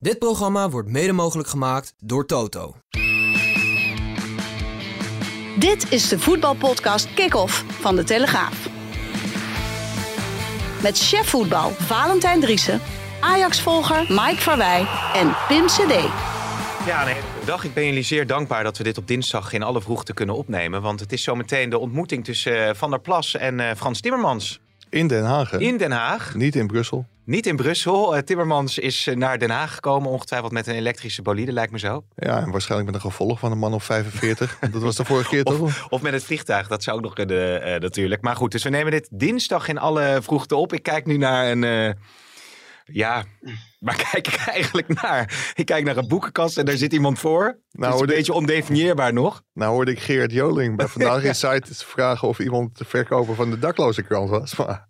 Dit programma wordt mede mogelijk gemaakt door Toto. Dit is de voetbalpodcast Kick-Off van De Telegraaf. Met chef voetbal Valentijn Driessen, Ajax-volger Mike Verwij en Pim CD. Ja, nee, dag. Ik ben jullie zeer dankbaar dat we dit op dinsdag in alle vroegte kunnen opnemen. Want het is zometeen de ontmoeting tussen eh, Van der Plas en eh, Frans Timmermans. In Den Haag, hè? In Den Haag. Niet in Brussel. Niet in Brussel. Uh, Timmermans is naar Den Haag gekomen, ongetwijfeld met een elektrische bolide, lijkt me zo. Ja, en waarschijnlijk met een gevolg van een man of 45. dat was de vorige keer toch? Of, of met het vliegtuig, dat zou ook nog kunnen uh, natuurlijk. Maar goed, dus we nemen dit dinsdag in alle vroegte op. Ik kijk nu naar een... Uh, ja, waar kijk ik eigenlijk naar? Ik kijk naar een boekenkast en daar zit iemand voor. Nou, is een beetje ik... ondefinieerbaar nog. Nou hoorde ik Geert Joling bij Vandaag in Site vragen of iemand de verkoper van de dakloze krant was. Maar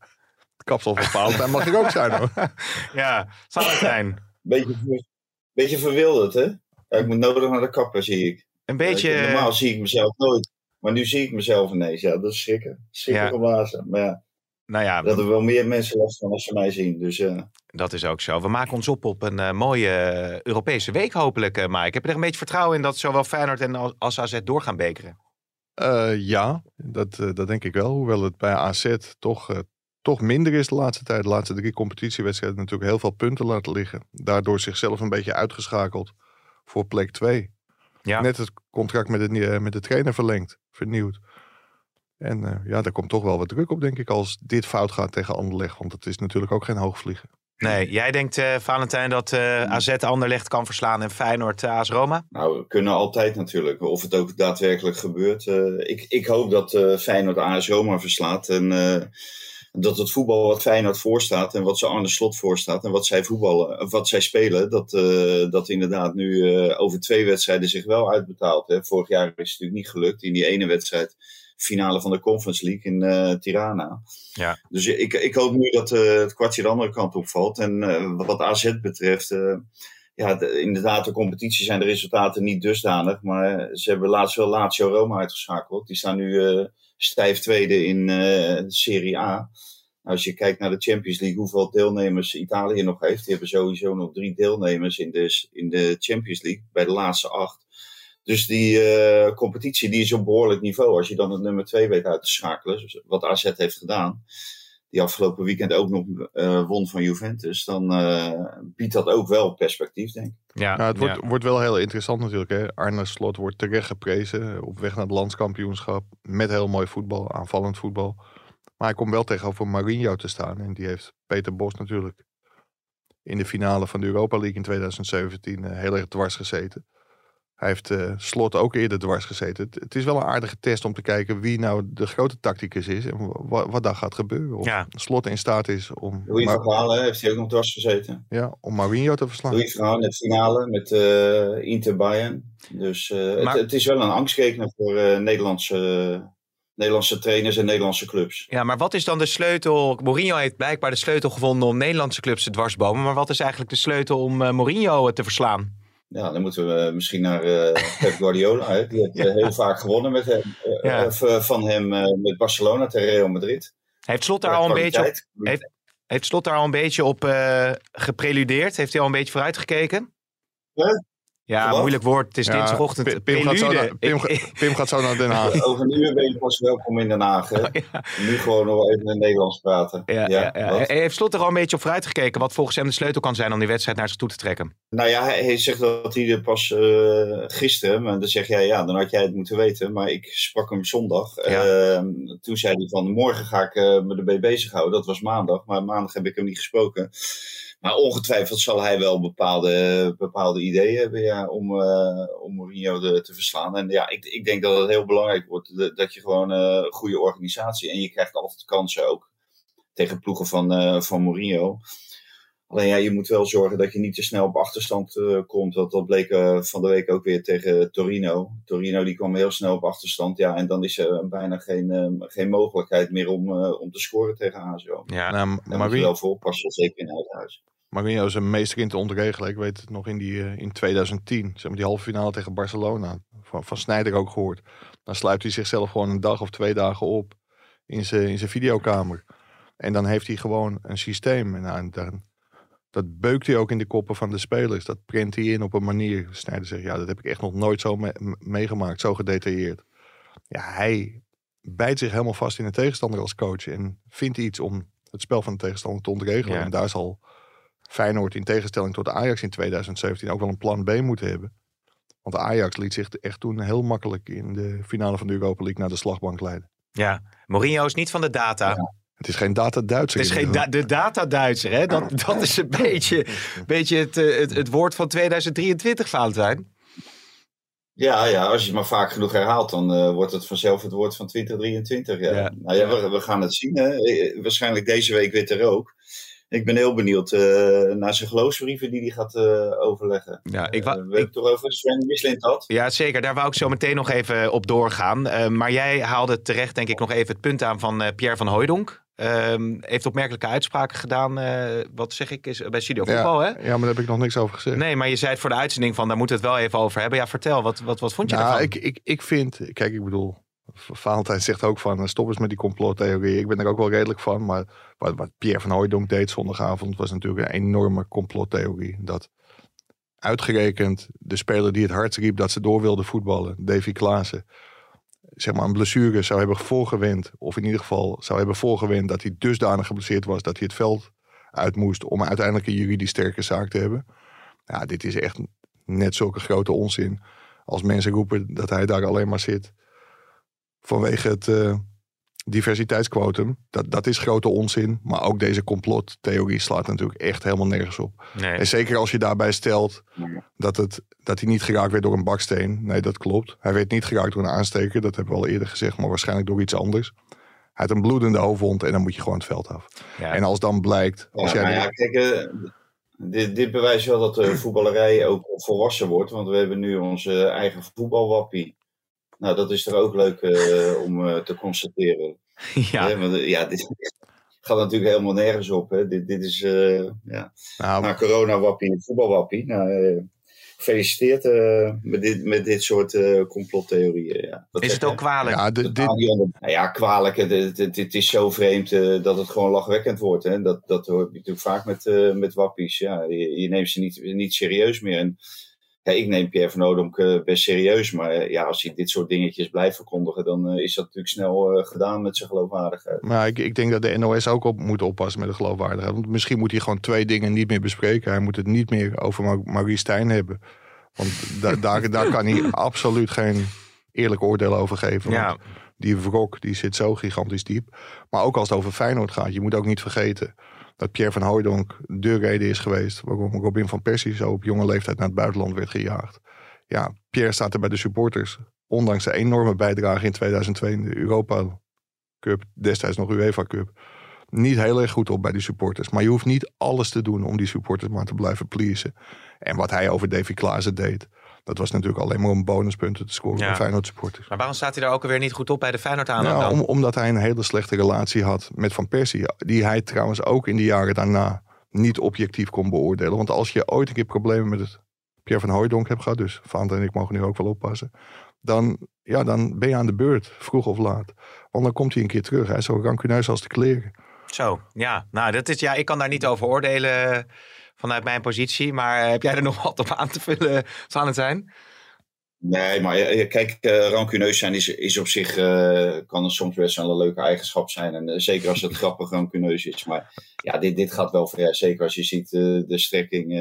kapsel van Valentijn mag ik ook zijn hoor. Ja, Valentijn. Beetje, beetje verwilderd hè? Ja, ik moet nodig naar de kapper zie ik. Een beetje... Ja, normaal zie ik mezelf nooit. Maar nu zie ik mezelf ineens. Ja, dat is schrikken. Schrikken ja. Maar ja, nou ja, dat er wel meer mensen last van als ze mij zien. Dus. Dat is ook zo. We maken ons op op een uh, mooie Europese week hopelijk, uh, Mike. Ik heb er een beetje vertrouwen in dat zowel Feyenoord en als AZ door gaan bekeren. Uh, ja, dat, dat denk ik wel. Hoewel het bij AZ toch, toch minder is de laatste tijd. De laatste drie competitiewedstrijden natuurlijk heel veel punten laten liggen. Daardoor zichzelf een beetje uitgeschakeld voor plek 2. Ja. Net het contract met de, met de trainer verlengd, vernieuwd. En uh, ja, daar komt toch wel wat druk op, denk ik, als dit fout gaat tegen Anderlecht. Want het is natuurlijk ook geen hoogvliegen. Nee, jij denkt, uh, Valentijn, dat uh, AZ Anderlecht kan verslaan en Feyenoord uh, AS Roma? Nou, we kunnen altijd natuurlijk. Of het ook daadwerkelijk gebeurt. ik, ik hoop dat Feyenoord AS Roma verslaat. En dat het voetbal wat Feyenoord voorstaat en wat ze Arne Slot voorstaat en wat zij voetballen, wat zij spelen, dat, dat inderdaad nu over twee wedstrijden zich wel uitbetaalt. Hè. Vorig jaar is het natuurlijk niet gelukt in die ene wedstrijd finale van de Conference League in uh, Tirana. Ja. Dus ik, ik hoop nu dat het kwartje de andere kant opvalt. En wat AZ betreft, ja, de, inderdaad, de competitie zijn de resultaten niet dusdanig. Maar ze hebben laatst wel Lazio Roma uitgeschakeld. Die staan nu stijf tweede in de Serie A. Als je kijkt naar de Champions League, hoeveel deelnemers Italië nog heeft. Die hebben sowieso nog drie deelnemers in de, in de Champions League, bij de laatste acht. Dus die uh, competitie die is op behoorlijk niveau. Als je dan het nummer 2 weet uit te schakelen, wat AZ heeft gedaan, die afgelopen weekend ook nog uh, won van Juventus, dan uh, biedt dat ook wel perspectief, denk ik. Ja, het wordt, ja. wordt wel heel interessant natuurlijk. Hè? Arne Slot wordt terecht geprezen op weg naar het landskampioenschap. Met heel mooi voetbal, aanvallend voetbal. Maar hij komt wel tegenover Marinho te staan. En die heeft Peter Bos natuurlijk in de finale van de Europa League in 2017 heel erg dwars gezeten. Hij heeft uh, Slot ook eerder dwars gezeten. Het, het, is wel een aardige test om te kijken wie nou de grote tacticus is en wat, wat daar gaat gebeuren. Of ja. Slot in staat is om. Louis Mar- Verhalen heeft hij ook nog dwars gezeten. Ja, om Mourinho te verslaan. Louis Verhalen in de finale met uh, Inter Bayern. Dus uh, maar... het, het, is wel een angstkekener voor Nederlandse. Nederlandse trainers en Nederlandse clubs. Ja, maar wat is dan de sleutel? Mourinho heeft blijkbaar de sleutel gevonden om Nederlandse clubs te dwarsbomen. Maar wat is eigenlijk de sleutel om Mourinho te verslaan? Ja, dan moeten we misschien naar uh, Pep Guardiola. Hè. Die heeft uh, heel vaak gewonnen met hem, ja. of, van hem met Barcelona tegen Real Madrid. Heeft Slot daar, al een, beetje op, heeft, heeft Slot daar al een beetje op gepreludeerd? Heeft hij al een beetje vooruitgekeken? Ja? Ja, Wat? moeilijk woord. Het is ja, dinsdagochtend. Pim gaat, zo naar, Pim, Pim gaat zo naar Den Haag. Over een uur ben je pas welkom in Den Haag. Hè? Oh, ja. Nu gewoon nog even in het Nederlands praten. Ja, ja, ja. Heeft Slot er al een beetje op vooruit gekeken wat volgens hem de sleutel kan zijn om die wedstrijd naar zich toe te trekken? Nou ja, hij zegt dat hij er pas uh, gisteren, maar dan zeg jij ja, dan had jij het moeten weten. Maar ik sprak hem zondag. Uh, toen zei hij van morgen ga ik uh, me erbij bezighouden. Dat was maandag, maar maandag heb ik hem niet gesproken. Maar ongetwijfeld zal hij wel bepaalde, bepaalde ideeën hebben ja, om, uh, om Mourinho te verslaan. En ja, ik, ik denk dat het heel belangrijk wordt dat je gewoon een uh, goede organisatie. En je krijgt altijd kansen ook tegen ploegen van, uh, van Mourinho. Alleen ja, je moet wel zorgen dat je niet te snel op achterstand uh, komt. Dat, dat bleek uh, van de week ook weer tegen Torino. Torino die kwam heel snel op achterstand. Ja, en dan is er bijna geen, uh, geen mogelijkheid meer om, om te scoren tegen ASO. Ja, nou, Daar moet je wel voor oppassen, zeker in eigen huis. Mourinho is een meester in te ontregelen. Ik weet het nog in, die, in 2010. Zeg maar die halve finale tegen Barcelona. Van, van Snijder ook gehoord. Dan sluit hij zichzelf gewoon een dag of twee dagen op in zijn, in zijn videokamer. En dan heeft hij gewoon een systeem. En nou, dan, dat beukt hij ook in de koppen van de spelers. Dat print hij in op een manier. Snijder zegt, ja, dat heb ik echt nog nooit zo me meegemaakt. Zo gedetailleerd. Ja, hij bijt zich helemaal vast in de tegenstander als coach. En vindt iets om het spel van de tegenstander te ontregelen. Ja. En daar zal Feyenoord in tegenstelling tot Ajax in 2017 ook wel een plan B moeten hebben. Want Ajax liet zich echt toen heel makkelijk in de finale van de Europa League naar de slagbank leiden. Ja, Mourinho is niet van de data. Ja. Het is geen data-Duitser. Het is geen da de data-Duitser, hè? Dat, dat is een beetje, beetje het, het, het woord van 2023, Valentijn. Ja, ja, als je het maar vaak genoeg herhaalt, dan uh, wordt het vanzelf het woord van 2023. Ja. ja. Nou ja, we, we, gaan het zien. Hè. Waarschijnlijk deze week weer er ook. Ik ben heel benieuwd uh, naar zijn geloofsbrieven die hij gaat uh, overleggen. Ja, ik wou, uh, weet ik toch over Sven Mislint had? Ja, zeker. Daar wou ik zo meteen nog even op doorgaan. maar jij haalde terecht, denk ik, nog even het punt aan van Pierre van Hooijdonk. Ehm, heeft opmerkelijke uitspraken gedaan. wat zeg ik? Is, bij Studio Voetbal, ja, hè? Ja, maar daar heb ik nog niks over gezegd. Nee, maar je zei het voor de uitzending van... daar moeten we het wel even over hebben. Ja, vertel. Wat, wat, wat vond je nou, ervan? Ik, ik, ik vind... Kijk, ik bedoel... Valentijn zegt ook van stop eens met die complottheorie. Ik ben er ook wel redelijk van. Maar wat, wat Pierre van Hooijdonk deed zondagavond was natuurlijk een enorme complottheorie. Dat uitgerekend de speler die het hardst riep dat ze door wilde voetballen, Davy Klaassen, zeg maar een blessure zou hebben voorgewend. Of in ieder geval zou hebben voorgewend dat hij dusdanig geblesseerd was dat hij het veld uit moest om uiteindelijk een juridisch sterke zaak te hebben. Ja, dit is echt net zulke grote onzin. Als mensen roepen dat hij daar alleen maar zit vanwege het uh, diversiteitsquotum. Dat, dat is grote onzin. Maar ook deze complottheorie slaat natuurlijk echt helemaal nergens op. Nee. En zeker als je daarbij stelt dat, het, dat hij niet geraakt werd door een baksteen. Nee, dat klopt. Hij werd niet geraakt door een aansteker. Dat hebben we al eerder gezegd, maar waarschijnlijk door iets anders. Hij had een bloedende hoofdwond en dan moet je gewoon het veld af. Ja. En als dan blijkt... Als ja, jij ja, kijk, uh, dit, dit bewijst wel dat de voetballerij ook volwassen wordt. Want we hebben nu onze eigen voetbalwappie. Nou, dat is er ook leuk uh, om uh, te constateren. Ja, ja, want, ja dit gaat natuurlijk helemaal nergens op. Hè. Dit, dit is uh, ja, nou, nou, corona-wappie, voetbalwappie. Nou, gefeliciteerd met, dit, met dit soort complottheorieën. Ja. Dat is het ook kwalijk? Ja, de, dit... nou ja, kwalijk. Het, het, het, is zo vreemd dat het gewoon lachwekkend wordt. Hè. Dat, dat hoor je natuurlijk vaak met, met wappies. Ja, je, je neemt ze niet, niet serieus meer. En, ja, ik neem Pierre van Oudonk uh, best serieus. Maar uh, ja, als hij dit soort dingetjes blijft verkondigen, dan uh, is dat natuurlijk snel gedaan met zijn geloofwaardigheid. Maar ik, ik, denk dat de NOS ook op moet oppassen met de geloofwaardigheid. Want misschien moet hij gewoon twee dingen niet meer bespreken. Hij moet het niet meer over Mar Marie Stijn hebben. Want da daar, daar kan hij absoluut geen eerlijk oordeel over geven. Ja. Die wrok die zit zo gigantisch diep. Maar ook als het over Feyenoord gaat, je moet ook niet vergeten dat Pierre van Hooijdonk de reden is geweest waarom Robin van Persie zo op jonge leeftijd naar het buitenland werd gejaagd. Ja, Pierre staat er bij de supporters. Ondanks de enorme bijdrage in 2002 in de Europa Cup, destijds nog UEFA Cup, niet heel erg goed op bij die supporters. Maar je hoeft niet alles te doen om die supporters maar te blijven pleasen. En wat hij over Davy Klaassen deed, dat was natuurlijk alleen maar om bonuspunten te scoren Ja. bij Feyenoord supporters. Maar waarom staat hij daar ook alweer niet goed op bij de Feyenoord aan? Ja, om, omdat hij een hele slechte relatie had met Van Persie. Die hij trouwens ook in de jaren daarna niet objectief kon beoordelen. Want als je ooit een keer problemen met het Pierre van Hooijdonk hebt gehad... dus Vaant en ik mogen nu ook wel oppassen... Dan, ja, dan ben je aan de beurt, vroeg of laat. Want dan komt hij een keer terug. Hij is zo rancuneus als de kleren. Zo, ja. Nou, dat is, ja, ik kan daar niet over oordelen vanuit mijn positie. Maar heb jij er nog wat op aan te vullen, Valentijn? Nee, maar kijk, uh, rancuneus zijn is, is op zich, uh, kan er soms best wel een leuke eigenschap zijn. En uh, zeker als het grappig rancuneus is. Maar ja, dit, dit gaat wel ver. Zeker als je ziet de strekking,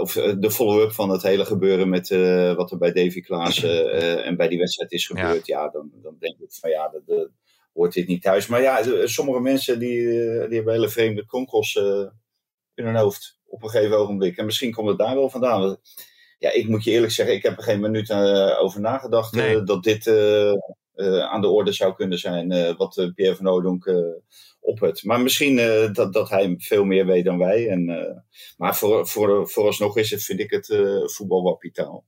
of de follow-up van het hele gebeuren met wat er bij Davy Klaas en bij die wedstrijd is gebeurd. Ja, ja dan, dan denk ik van ja, dat, dat, hoort dit niet thuis. Maar ja, sommige mensen die, die hebben hele vreemde kronkels in hun hoofd op een gegeven ogenblik. En misschien komt het daar wel vandaan. Ja, ik moet je eerlijk zeggen, ik heb er geen minuut uh, over nagedacht Nee. uh, dat dit uh, aan de orde zou kunnen zijn. wat Pierre van Oudonk op het. Maar misschien dat, dat hij veel meer weet dan wij. En, maar voor, voor, vooralsnog is het, vind ik het voetbalwapitaal.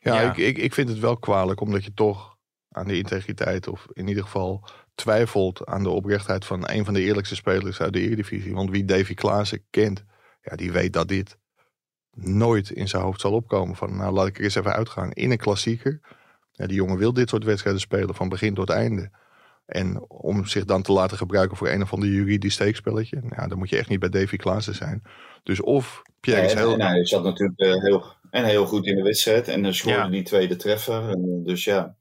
Ja, ja. Ik, ik, ik vind het wel kwalijk, omdat je toch aan de integriteit, of in ieder geval twijfelt aan de oprechtheid van een van de eerlijkste spelers uit de Eredivisie. Want wie Davy Klaassen kent, ja, die weet dat dit nooit in zijn hoofd zal opkomen. Van nou, laat ik er eens even uitgaan. In een klassieker. Ja, die jongen wil dit soort wedstrijden spelen van begin tot einde. En om zich dan te laten gebruiken voor een of ander juridisch steekspelletje. Nou, dan moet je echt niet bij Davy Klaassen zijn. Dus of Pierre ja, is heel... En hij zat natuurlijk uh, heel, en heel goed in de wedstrijd. En dan scoorde ja. die tweede treffer. En, dus ja,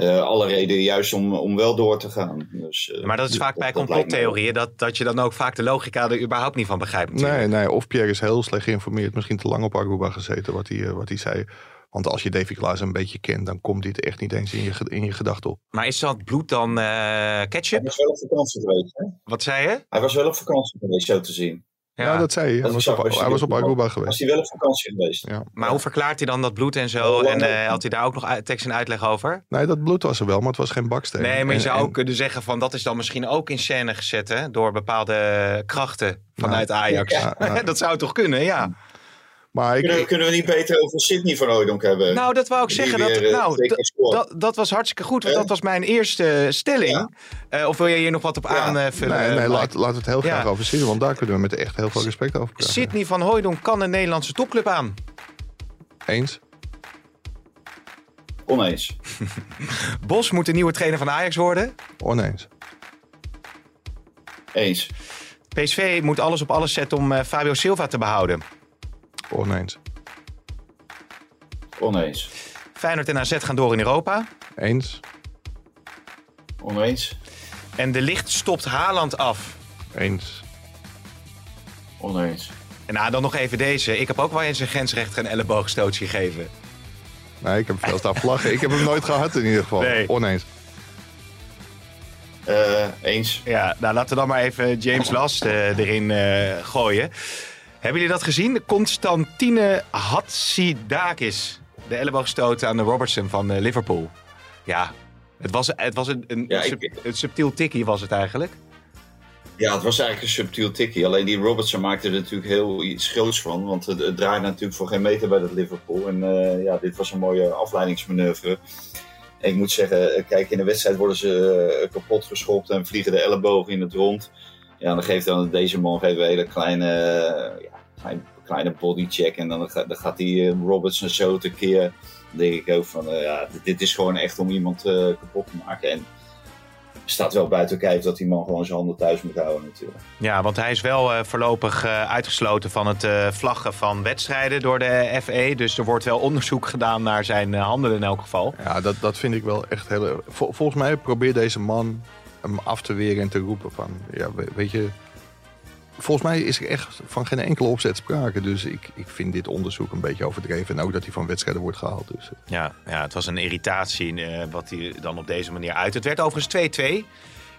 uh, alle reden juist om, om wel door te gaan. Dus, uh, maar dat is vaak bij complottheorieën, dat, dat je dan ook vaak de logica er überhaupt niet van begrijpt. Natuurlijk. Nee, nee, of Pierre is heel slecht geïnformeerd, misschien te lang op Aruba gezeten, wat hij, wat hij zei. Want als je Davy Klaas een beetje kent, dan komt dit echt niet eens in je, in je gedachten op. Maar is dat bloed dan uh, ketchup? Hij was wel op vakantie geweest. Hè? Wat zei je? Hij was wel op vakantie geweest, zo te zien. Ja, dat zei hij. Hij was, op, hij was op Aruba geweest. Was hij wel op vakantie geweest. Ja. Maar hoe verklaart hij dan dat bloed en zo? En uh, had hij daar ook nog tekst en uitleg over? Nee, dat bloed was er wel, maar het was geen baksteen. Nee, maar je en, zou en, ook kunnen zeggen van dat is dan misschien ook in scène gezet hè? door bepaalde krachten vanuit Nou, Ajax. ja, dat zou toch kunnen, ja. Maar ik, Kunnen, we niet beter over Sydney van Hooydonk hebben? Nou, dat wou ik Die zeggen. Dat, weer, eh, nou, dat, dat, was hartstikke goed, want dat was mijn eerste stelling. Eh, of wil je hier nog wat op Ja. aanvullen? nee, nee, laat, laat het heel Ja. graag over zitten, want daar kunnen we met echt heel veel respect over praten. Sydney van Hooijdonk kan een Nederlandse topclub aan. Eens? Oneens. Bos moet de nieuwe trainer van Ajax worden. Oneens. Eens. PSV moet alles op alles zetten om eh, Fabio Silva te behouden. Oneens. Oneens. Feyenoord en AZ gaan door in Europa. Eens? Oneens. En de licht stopt Haaland af. Eens. Oneens. En nou, dan nog even deze. Ik heb ook wel eens een grensrechter een elleboogstootje gegeven. Nee, ik heb veel staan vlaggen. Ik heb hem nooit gehad in ieder geval. Nee. Oneens. Eh, eens. Ja, nou laten we dan maar even James Last eh, erin eh, gooien. Hebben jullie dat gezien? Constantine Hatzidakis. De elleboogstoot aan de Robertson van eh, Liverpool. Ja, het was, het was een, een, Ja, ik- sub- een subtiel tikkie was het eigenlijk. Ja, het was eigenlijk een subtiel tikkie. Alleen die Robertson maakte er natuurlijk heel iets groots van. Want het, het draaide natuurlijk voor geen meter bij dat Liverpool. En eh, ja, dit was een mooie afleidingsmanoeuvre. En ik moet zeggen, eh, kijk, in de wedstrijd worden ze eh, kapot geschopt en vliegen de ellebogen in het rond. Ja, dan geeft dan deze man geeft een hele kleine, ja, klein, kleine bodycheck. En dan, gaat- dan gaat die eh, Robertson zo tekeer. Dan denk ik ook van, eh, ja, dit, dit is gewoon echt om iemand eh, kapot te maken. En staat wel buiten kijf dat die man gewoon zijn handen thuis moet houden natuurlijk. Ja, want hij is wel eh, voorlopig eh, uitgesloten van het eh, vlaggen van wedstrijden door de FE. Dus er wordt wel onderzoek gedaan naar zijn handelen in elk geval. Ja, dat, dat vind ik wel echt heel... Vol- volgens mij probeert deze man hem af te weren en te roepen van... Ja, we- weet je... Volgens mij is er echt van geen enkele opzet sprake. Dus ik, ik vind dit onderzoek een beetje overdreven. En ook dat hij van wedstrijden wordt gehaald. Dus, eh, Ja, ja het was een irritatie eh, wat hij dan op deze manier uit. Het werd overigens 2-2.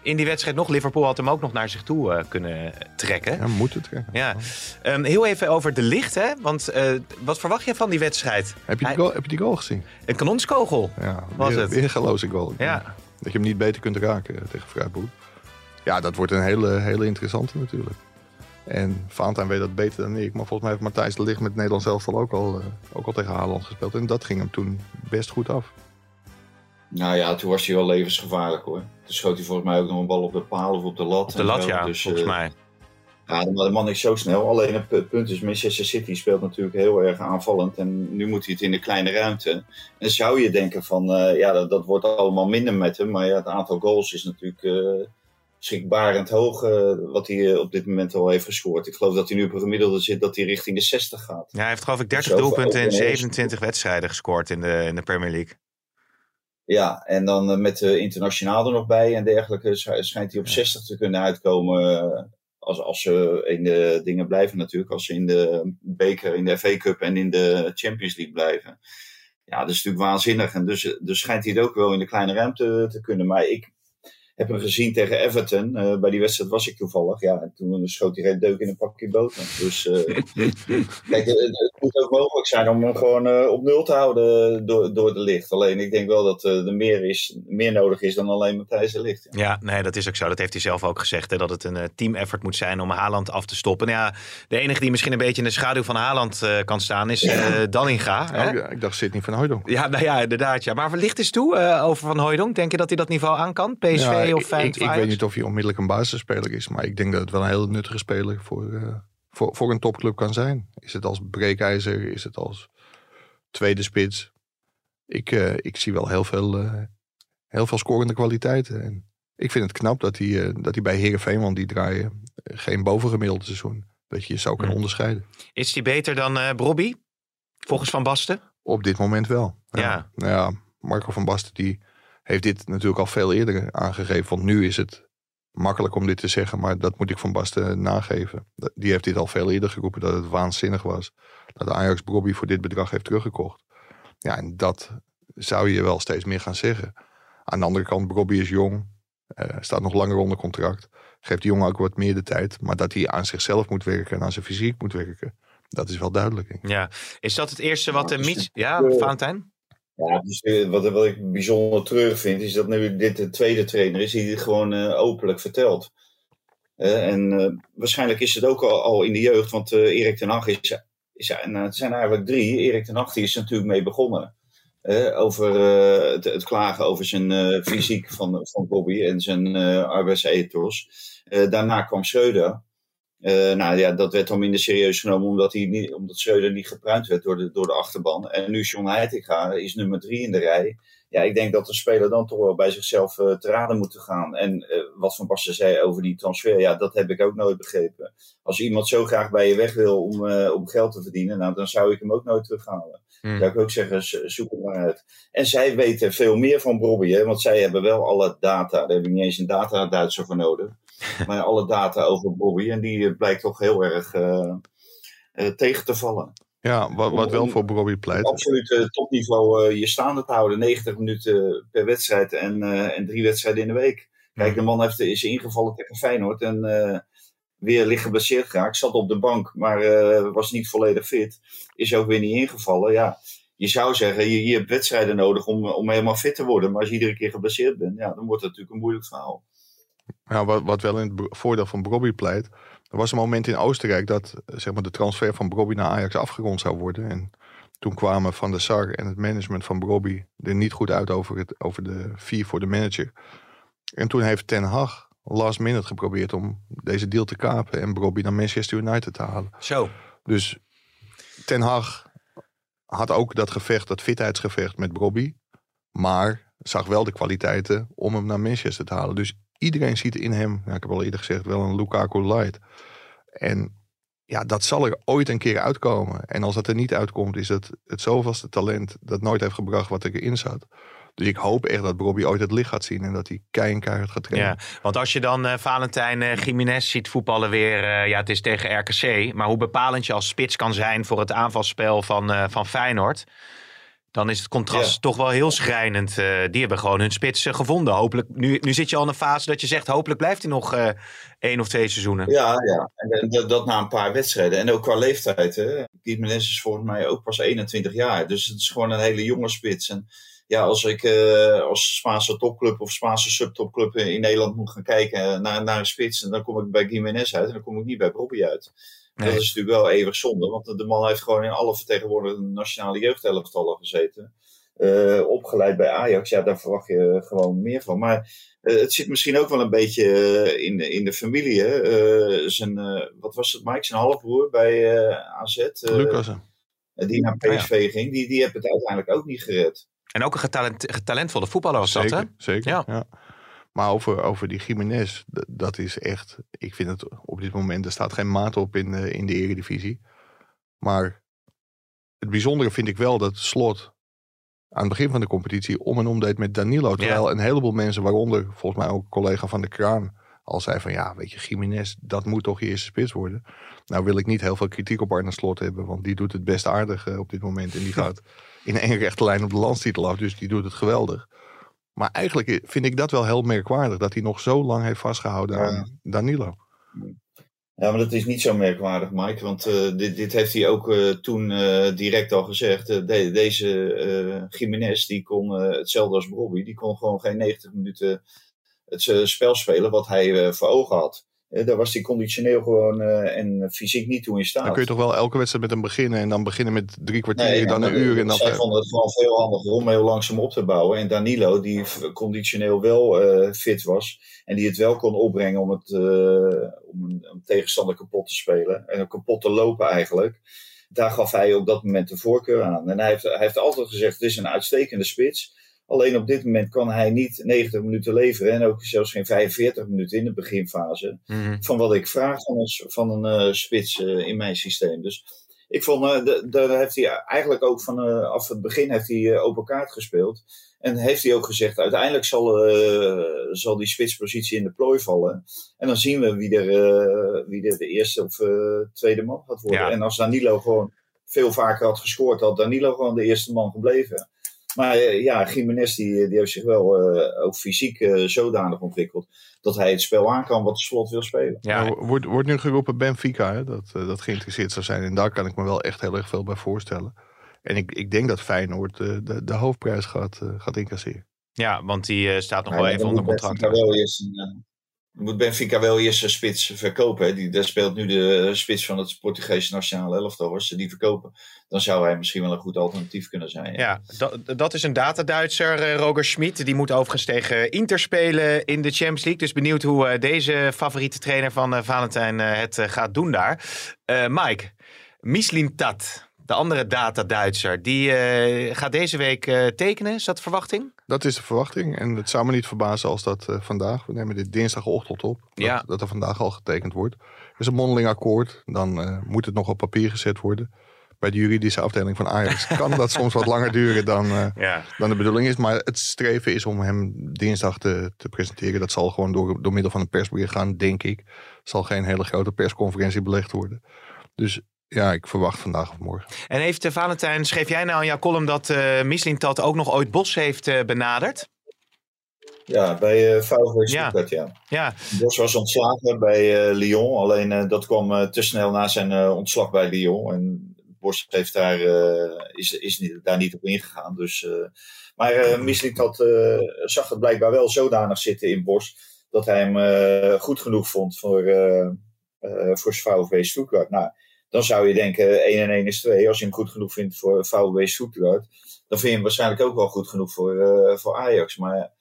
In die wedstrijd nog. Liverpool had hem ook nog naar zich toe eh, kunnen trekken. ja, moet het. hè. Ja. Ehm, heel even over de licht, hè? Want wat verwacht je van die wedstrijd? Heb, je die Hij- goal, heb je die goal gezien? Een kanonskogel. Ja, Was weer, het? weer een geloze goal. Ja. Dat je hem niet beter kunt raken eh, tegen Freiburg. Ja, dat wordt een hele, hele interessante natuurlijk. En Valentijn weet dat beter dan ik. Maar volgens mij heeft Matthijs de Ligt met Nederland zelf ook al, eh, ook al tegen Haaland gespeeld. En dat ging hem toen best goed af. Nou ja, toen was hij wel levensgevaarlijk hoor. Toen schoot hij volgens mij ook nog een bal op de paal of op de lat. Op de lat, ja, Dus, volgens eh, mij. Ja, de, man is zo snel. Alleen het pu- punt is, Manchester City speelt natuurlijk heel erg aanvallend. En nu moet hij het in de kleine ruimte. En zou je denken van, eh, ja, dat, dat wordt allemaal minder met hem. Maar ja, het aantal goals is natuurlijk eh schrikbarend hoog. eh, wat hij op dit moment al heeft gescoord. Ik geloof dat hij nu op een gemiddelde zit dat hij richting de 60 gaat. Ja, hij heeft geloof ik 30 Zo, doelpunten in ook een heel- 27 wedstrijden gescoord in de, in de Premier League. Ja, en dan met de internationaal er nog bij en dergelijke sch- schijnt hij op 60 te kunnen uitkomen. Als, als ze in de dingen blijven natuurlijk. Als ze in de beker, in de FA Cup en in de Champions League blijven. Ja, dat is natuurlijk waanzinnig. En dus, dus schijnt hij het ook wel in de kleine ruimte te kunnen. Maar ik, heb hem gezien tegen Everton. Eh, bij die wedstrijd was ik toevallig. Ja, en toen schoot hij geen deuk in een pakje boter. Dus uh, kijk, het, moet ook mogelijk zijn om hem gewoon uh, op nul te houden door, door de licht. Alleen ik denk wel dat er meer, is, meer nodig is dan alleen Matthijs de licht. Ja. ja. nee, dat is ook zo. Dat heeft hij zelf ook gezegd. Hè, dat het een team effort moet zijn om Haaland af te stoppen. Nou ja, de enige die misschien een beetje in de schaduw van Haaland kan staan is ja. Dallinga. Ja, ik, ik dacht Sidney van Hooydonk. Ja, nou ja, inderdaad. Ja. Maar licht is toe over Van Hooydonk. Denk je dat hij dat niveau aan kan? PSV of? Ik, ik weet niet of hij onmiddellijk een basisspeler is. Maar ik denk dat het wel een hele nuttige speler voor, uh, voor, voor een topclub kan zijn. Is het als breekijzer? Is het als tweede spits? Ik, uh, ik zie wel heel veel, uh, heel veel scorende kwaliteiten. En ik vind het knap dat hij, dat hij bij Heerenveen, want die draaien geen bovengemiddelde seizoen. Dat je je zou kunnen onderscheiden. Is hij beter dan uh, Brobby? Volgens Van Basten? Op dit moment wel. Ja. ja. Nou ja, Marco van Basten die heeft dit natuurlijk al veel eerder aangegeven. Want nu is het makkelijk om dit te zeggen, maar dat moet ik van Basten nageven. Die heeft dit al veel eerder geroepen dat het waanzinnig was. Dat Ajax Bobby voor dit bedrag heeft teruggekocht. Ja, en dat zou je wel steeds meer gaan zeggen. Aan de andere kant, Bobby is jong, uh, staat nog langer onder contract. Geeft die jongen ook wat meer de tijd. Maar dat hij aan zichzelf moet werken en aan zijn fysiek moet werken, dat is wel duidelijk. Ja, is dat het eerste wat de Mies... Ja, Valentijn? Ja, dus eh, wat, wat ik bijzonder terug vind, is dat nu dit de tweede trainer is die dit gewoon uh, openlijk vertelt. Uh, en waarschijnlijk is het ook al, al in de jeugd, want Erik ten Hag is, is nou, het zijn eigenlijk drie. Erik ten Hag is natuurlijk mee begonnen. over het, het, klagen over zijn fysiek van, van Bobby en zijn arbeidsethos. daarna kwam Schreuder. Uh, nou ja, dat werd dan minder serieus genomen omdat, hij niet, omdat Schreuder niet gepruimd werd door de, door de achterban. En nu John Heitinga is nummer drie in de rij. Ja, ik denk dat de speler dan toch wel bij zichzelf uh, te raden moet gaan. En uh, wat Van Basten zei over die transfer, ja, dat heb ik ook nooit begrepen. Als iemand zo graag bij je weg wil om, om geld te verdienen, nou, dan zou ik hem ook nooit terughalen. Hmm. Zou ik ook zeggen, zoek het maar uit. En zij weten veel meer van Bobby, hè, want zij hebben wel alle data. Daar heb ik niet eens een data-Duitser voor nodig. Maar alle data over Bobby. En die eh, blijkt toch heel erg uh, uh, tegen te vallen. Ja, wat, wat wel voor Bobby pleit. Absoluut topniveau je staande te houden. 90 minuten per wedstrijd en, en drie wedstrijden in de week. Kijk, de man heeft, is ingevallen tegen Feyenoord en weer licht geblesseerd geraakt. Zat op de bank, maar was niet volledig fit. Is ook weer niet ingevallen. Ja, je zou zeggen, je, je hebt wedstrijden nodig om, om helemaal fit te worden. Maar als je iedere keer geblesseerd bent, ja, dan wordt het natuurlijk een moeilijk verhaal. Ja, wat, wat wel in het voordeel van Brobby pleit. Er was een moment in Oostenrijk dat zeg maar, de transfer van Brobby naar Ajax afgerond zou worden. En toen kwamen Van der Sar en het management van Brobby er niet goed uit over, het, over de vier voor de manager. En toen heeft Ten Hag last minute geprobeerd om deze deal te kapen en Brobby naar Manchester United te halen. Zo. Dus Ten Hag had ook dat gevecht, dat fitheidsgevecht met Brobby. Maar zag wel de kwaliteiten om hem naar Manchester te halen. Dus iedereen ziet in hem, ik heb al eerder gezegd, wel een Lukaku light. En ja, dat zal er ooit een keer uitkomen. En als dat er niet uitkomt, is het het zoveelste talent dat nooit heeft gebracht wat erin zat. Dus ik hoop echt dat Bobby ooit het licht gaat zien en dat hij kei keihard gaat trainen. Ja, want als je dan uh, Valentijn uh, Jiménez ziet voetballen weer, uh, ja, het is tegen RKC. Maar hoe bepalend je als spits kan zijn voor het aanvalspel van, van Feyenoord dan is het contrast toch wel heel schrijnend. Uh, die hebben gewoon hun spits uh, gevonden. Hopelijk, nu, nu zit je al in een fase dat je zegt, hopelijk blijft hij nog uh, één of twee seizoenen. Ja, ja. En dat, dat, na een paar wedstrijden. En ook qua leeftijd. Hè. Is volgens mij ook pas 21 jaar. Dus het is gewoon een hele jonge spits. En ja, als ik als Spaanse topclub of Spaanse subtopclub in Nederland moet gaan kijken naar, naar een spits, dan kom ik bij Gimenez uit en dan kom ik niet bij Bobby uit. Dat is natuurlijk wel eeuwig zonde, want de man heeft gewoon in alle vertegenwoordigde nationale jeugdelftallen gezeten. Uh, opgeleid bij Ajax, ja, daar verwacht je gewoon meer van. Maar uh, het zit misschien ook wel een beetje uh, in, in de familie. Hè? zijn, wat was het, Mike? Zijn halfbroer bij AZ. Lucas. Die naar PSV ah, ja. ging, die, die hebben het uiteindelijk ook niet gered. En ook een getalent, getalentvolle voetballer was zeker, dat, hè? Zeker, ja. ja. Maar over, over die Jiménez, dat is echt. Ik vind het op dit moment, er staat geen maat op in, in de Eredivisie. Maar het bijzondere vind ik wel dat Slot aan het begin van de competitie om en om deed met Danilo. Terwijl een heleboel mensen, waaronder volgens mij ook een collega van de Kraan, al zei van ja, weet je, Jiménez, dat moet toch je eerste spits worden. Nou wil ik niet heel veel kritiek op Arne Slot hebben, want die doet het best aardig uh, op dit moment. En die gaat in één rechte lijn op de landstitel af, dus die doet het geweldig. Maar eigenlijk vind ik dat wel heel merkwaardig. Dat hij nog zo lang heeft vastgehouden Ja. aan Danilo. Ja, maar dat is niet zo merkwaardig, Mike. Want eh, dit, dit heeft hij ook eh, toen eh, direct al gezegd. De- deze Jiménez, die kon hetzelfde als Bobby. Die kon gewoon geen 90 minuten het spel spelen wat hij voor ogen had. Eh, daar was hij conditioneel gewoon eh, en fysiek niet toe in staat. Dan kun je toch wel elke wedstrijd met hem beginnen. En dan beginnen met drie kwartier, Nee, dan een uur. En dan zij vonden het gewoon veel handiger om heel langzaam op te bouwen. En Danilo, die conditioneel wel eh, fit was. En die het wel kon opbrengen om, het, om een, een tegenstander kapot te spelen. En kapot te lopen eigenlijk. Daar gaf hij op dat moment de voorkeur aan. En hij heeft, hij heeft altijd gezegd, het is een uitstekende spits. Alleen op dit moment kan hij niet 90 minuten leveren. En ook zelfs geen 45 minuten in de beginfase Mhm. van wat ik vraag van een, van een eh, spits eh, in mijn systeem. Dus ik vond, eh, de- daar heeft hij eigenlijk ook vanaf het begin heeft hij, open kaart gespeeld. En heeft hij ook gezegd, uiteindelijk zal, zal die spitspositie in de plooi vallen. En dan zien we wie er, wie er de eerste of tweede man gaat worden. Ja. En als Danilo gewoon veel vaker had gescoord, had Danilo gewoon de eerste man gebleven. Maar eh, ja, Jiménez die, die heeft zich wel eh, ook fysiek eh, zodanig ontwikkeld dat hij het spel aan kan wat de slot wil spelen. Ja, Nou, wordt, wordt nu geroepen Benfica, hè, dat, eh, dat geïnteresseerd zou zijn. En daar kan ik me wel echt heel erg veel bij voorstellen. En ik, ik denk dat Feyenoord eh, de, de hoofdprijs gaat, eh, gaat incasseren. ja, want die eh, staat nog wel even onder contract. Wel eerst een, eh, moet Benfica wel eerst een spits verkopen. Hè? Die, daar speelt nu de spits van het Portugese nationale elftal. Als ze die verkopen, dan zou hij misschien wel een goed alternatief kunnen zijn. Ja, dat, dat is een data-Duitser, eh, Roger Schmid. Die moet overigens tegen Inter spelen in de Champions League. Dus benieuwd hoe eh, deze favoriete trainer van eh, Valentijn eh, het eh, gaat doen daar. Eh, Mike, Mislintat, de andere data-Duitser, die eh, gaat deze week eh, tekenen. Is dat verwachting? Dat is de verwachting. En het zou me niet verbazen als dat eh, vandaag, we nemen dit dinsdagochtend op, dat, Ja. dat er vandaag al getekend wordt. Er is een mondeling akkoord, dan eh, moet het nog op papier gezet worden. Bij de juridische afdeling van Ajax kan dat soms wat langer duren dan, eh, Ja. dan de bedoeling is. Maar het streven is om hem dinsdag te, te presenteren. Dat zal gewoon door, door middel van een persbericht gaan, denk ik. Er zal geen hele grote persconferentie belegd worden. Dus ja, ik verwacht vandaag of morgen. En heeft Valentijn, schreef jij nou in jouw column dat eh Mislintat ook nog ooit Bos heeft eh, benaderd? Ja, bij eh VfB Ja. Stuttgart, ja. Ja, Bos was ontslagen bij eh, Lyon. Alleen eh, dat kwam eh, te snel na zijn eh, ontslag bij Lyon. En Bos heeft daar, eh, is, is niet, daar niet op ingegaan. Dus, eh, maar eh Mislintat eh zag het blijkbaar wel zodanig zitten in Bos. Dat hij hem eh, goed genoeg vond voor, eh eh voor VfB Stuttgart. Nou, dan zou je denken 1 en 1 is 2. Als je hem goed genoeg vindt voor VfB Stuttgart. Dan vind je hem waarschijnlijk ook wel goed genoeg voor, eh, voor Ajax. Maar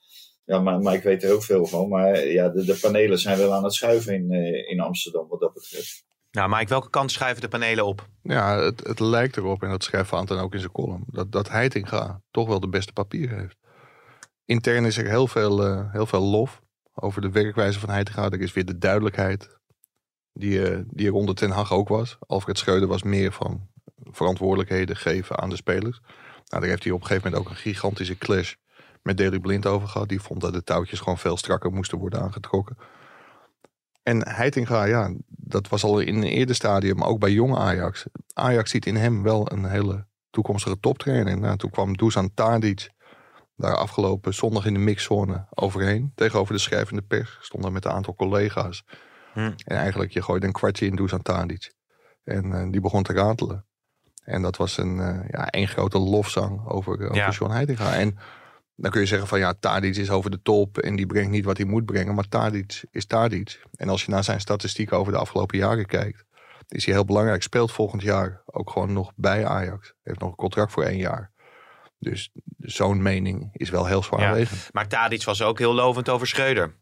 ja, maar, maar ik weet er ook veel van. Maar ja, de, de panelen zijn wel aan het schuiven in, eh, in Amsterdam wat dat betreft. nou Mike, welke kant schuiven de panelen op? Ja, het, het lijkt erop, en dat schrijft Van dan ook in zijn column, dat, dat Heitinga toch wel de beste papieren heeft. Intern is er heel veel, eh, heel veel lof over de werkwijze van Heitinga. Er is weer de duidelijkheid die, eh, die onder Ten Hag ook was. Alfred Schreuder was meer van verantwoordelijkheden geven aan de spelers. Nou, daar heeft hij op een gegeven moment ook een gigantische clash met Daley Blind over gehad. Die vond dat de touwtjes gewoon veel strakker moesten worden aangetrokken. En Heitinga, ja, dat was al in een eerder stadium, ook bij jonge Ajax. Ajax ziet in hem wel een hele toekomstige toptrainer. Nou, toen kwam Dusan Tadic daar afgelopen zondag in de mixzone overheen. Tegenover de schrijvende pers. Stond daar met een aantal collega's. Hm. En eigenlijk, je gooide een kwartje in Dusan Tadic. En eh, die begon te ratelen. En dat was een eh, ja, één grote lofzang over, over Ja. John Heitinga. En dan kun je zeggen van ja, Tadic is over de top en die brengt niet wat hij moet brengen. Maar Tadic is Tadic. En als je naar zijn statistieken over de afgelopen jaren kijkt, is hij heel belangrijk. Speelt volgend jaar ook gewoon nog bij Ajax. Heeft nog een contract voor één jaar. Dus zo'n mening is wel heel zwaarwegend. Maar Tadic was ook heel lovend over Schreuder.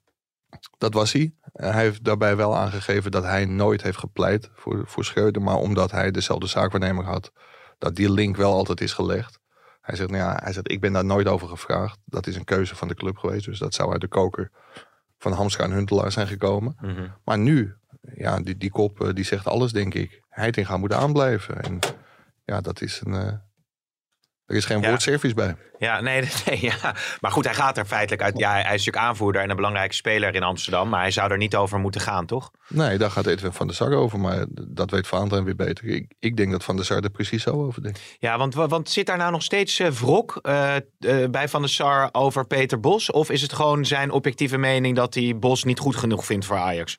Dat was hij. Hij heeft daarbij wel aangegeven dat hij nooit heeft gepleit voor, voor Schreuder. Maar omdat hij dezelfde zaakwaarnemer had, dat die link wel altijd is gelegd. Hij zegt, nou ja, hij zegt, ik ben daar nooit over gevraagd. Dat is een keuze van de club geweest. Dus dat zou uit de koker van Hamstra en Huntelaar zijn gekomen. Mhm. Maar nu, ja, die, die kop eh, die zegt alles, denk ik. Heitinga moet aanblijven. En ja, dat is een, eh, Er is geen Ja. woordservice bij. Ja, nee, nee, ja. Maar goed, hij gaat er feitelijk uit. Ja, hij is natuurlijk aanvoerder en een belangrijke speler in Amsterdam. Maar hij zou er niet over moeten gaan, toch? Nee, daar gaat Edwin van der Sar over. Maar dat weet Valentijn weer beter. Ik, ik denk dat Van der Sar er precies zo over denkt. Ja, want, want zit daar nou nog steeds eh, wrok eh, eh, bij Van der Sar over Peter Bos? Of is het gewoon zijn objectieve mening dat hij Bos niet goed genoeg vindt voor Ajax?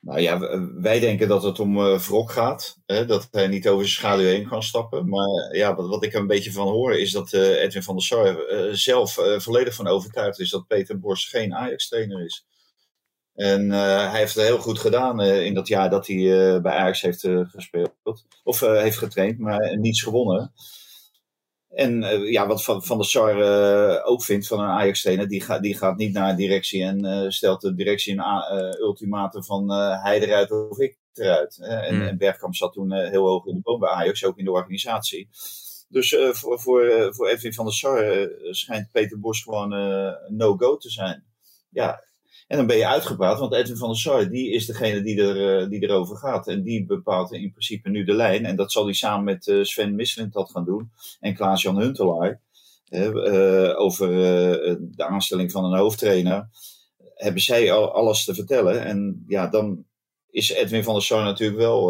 Nou ja, wij denken dat het om eh wrok gaat. Hè, dat hij niet over zijn schaduw heen kan stappen. Maar ja, wat, wat ik er een beetje van hoor is dat eh, Edwin van der Sar eh, zelf volledig van overtuigd is dat Peter Bos geen Ajax-trainer is. En hij heeft het heel goed gedaan in dat jaar dat hij bij Ajax heeft gespeeld. Of heeft getraind, maar niets gewonnen. En eh, ja, wat Van, van der Sar eh, ook vindt van een Ajax-trainer, die, gaat die gaat niet naar directie en eh, stelt de directie een ultimatum van hij eruit of ik eruit. En, Hmm. en Bergkamp zat toen heel hoog in de boom bij Ajax, ook in de organisatie. Dus voor, voor, voor Edwin van der Sar schijnt Peter Bos gewoon no-go te zijn. Ja, en dan ben je uitgepraat, want Edwin van der Sar die is degene die, er, eh, die erover gaat. En die bepaalt in principe nu de lijn. En dat zal hij samen met eh, Sven Mislintat gaan doen. En Klaas-Jan Huntelaar. eh, over de aanstelling van een hoofdtrainer. Hebben zij al alles te vertellen. En ja, dan is Edwin van der Sar natuurlijk wel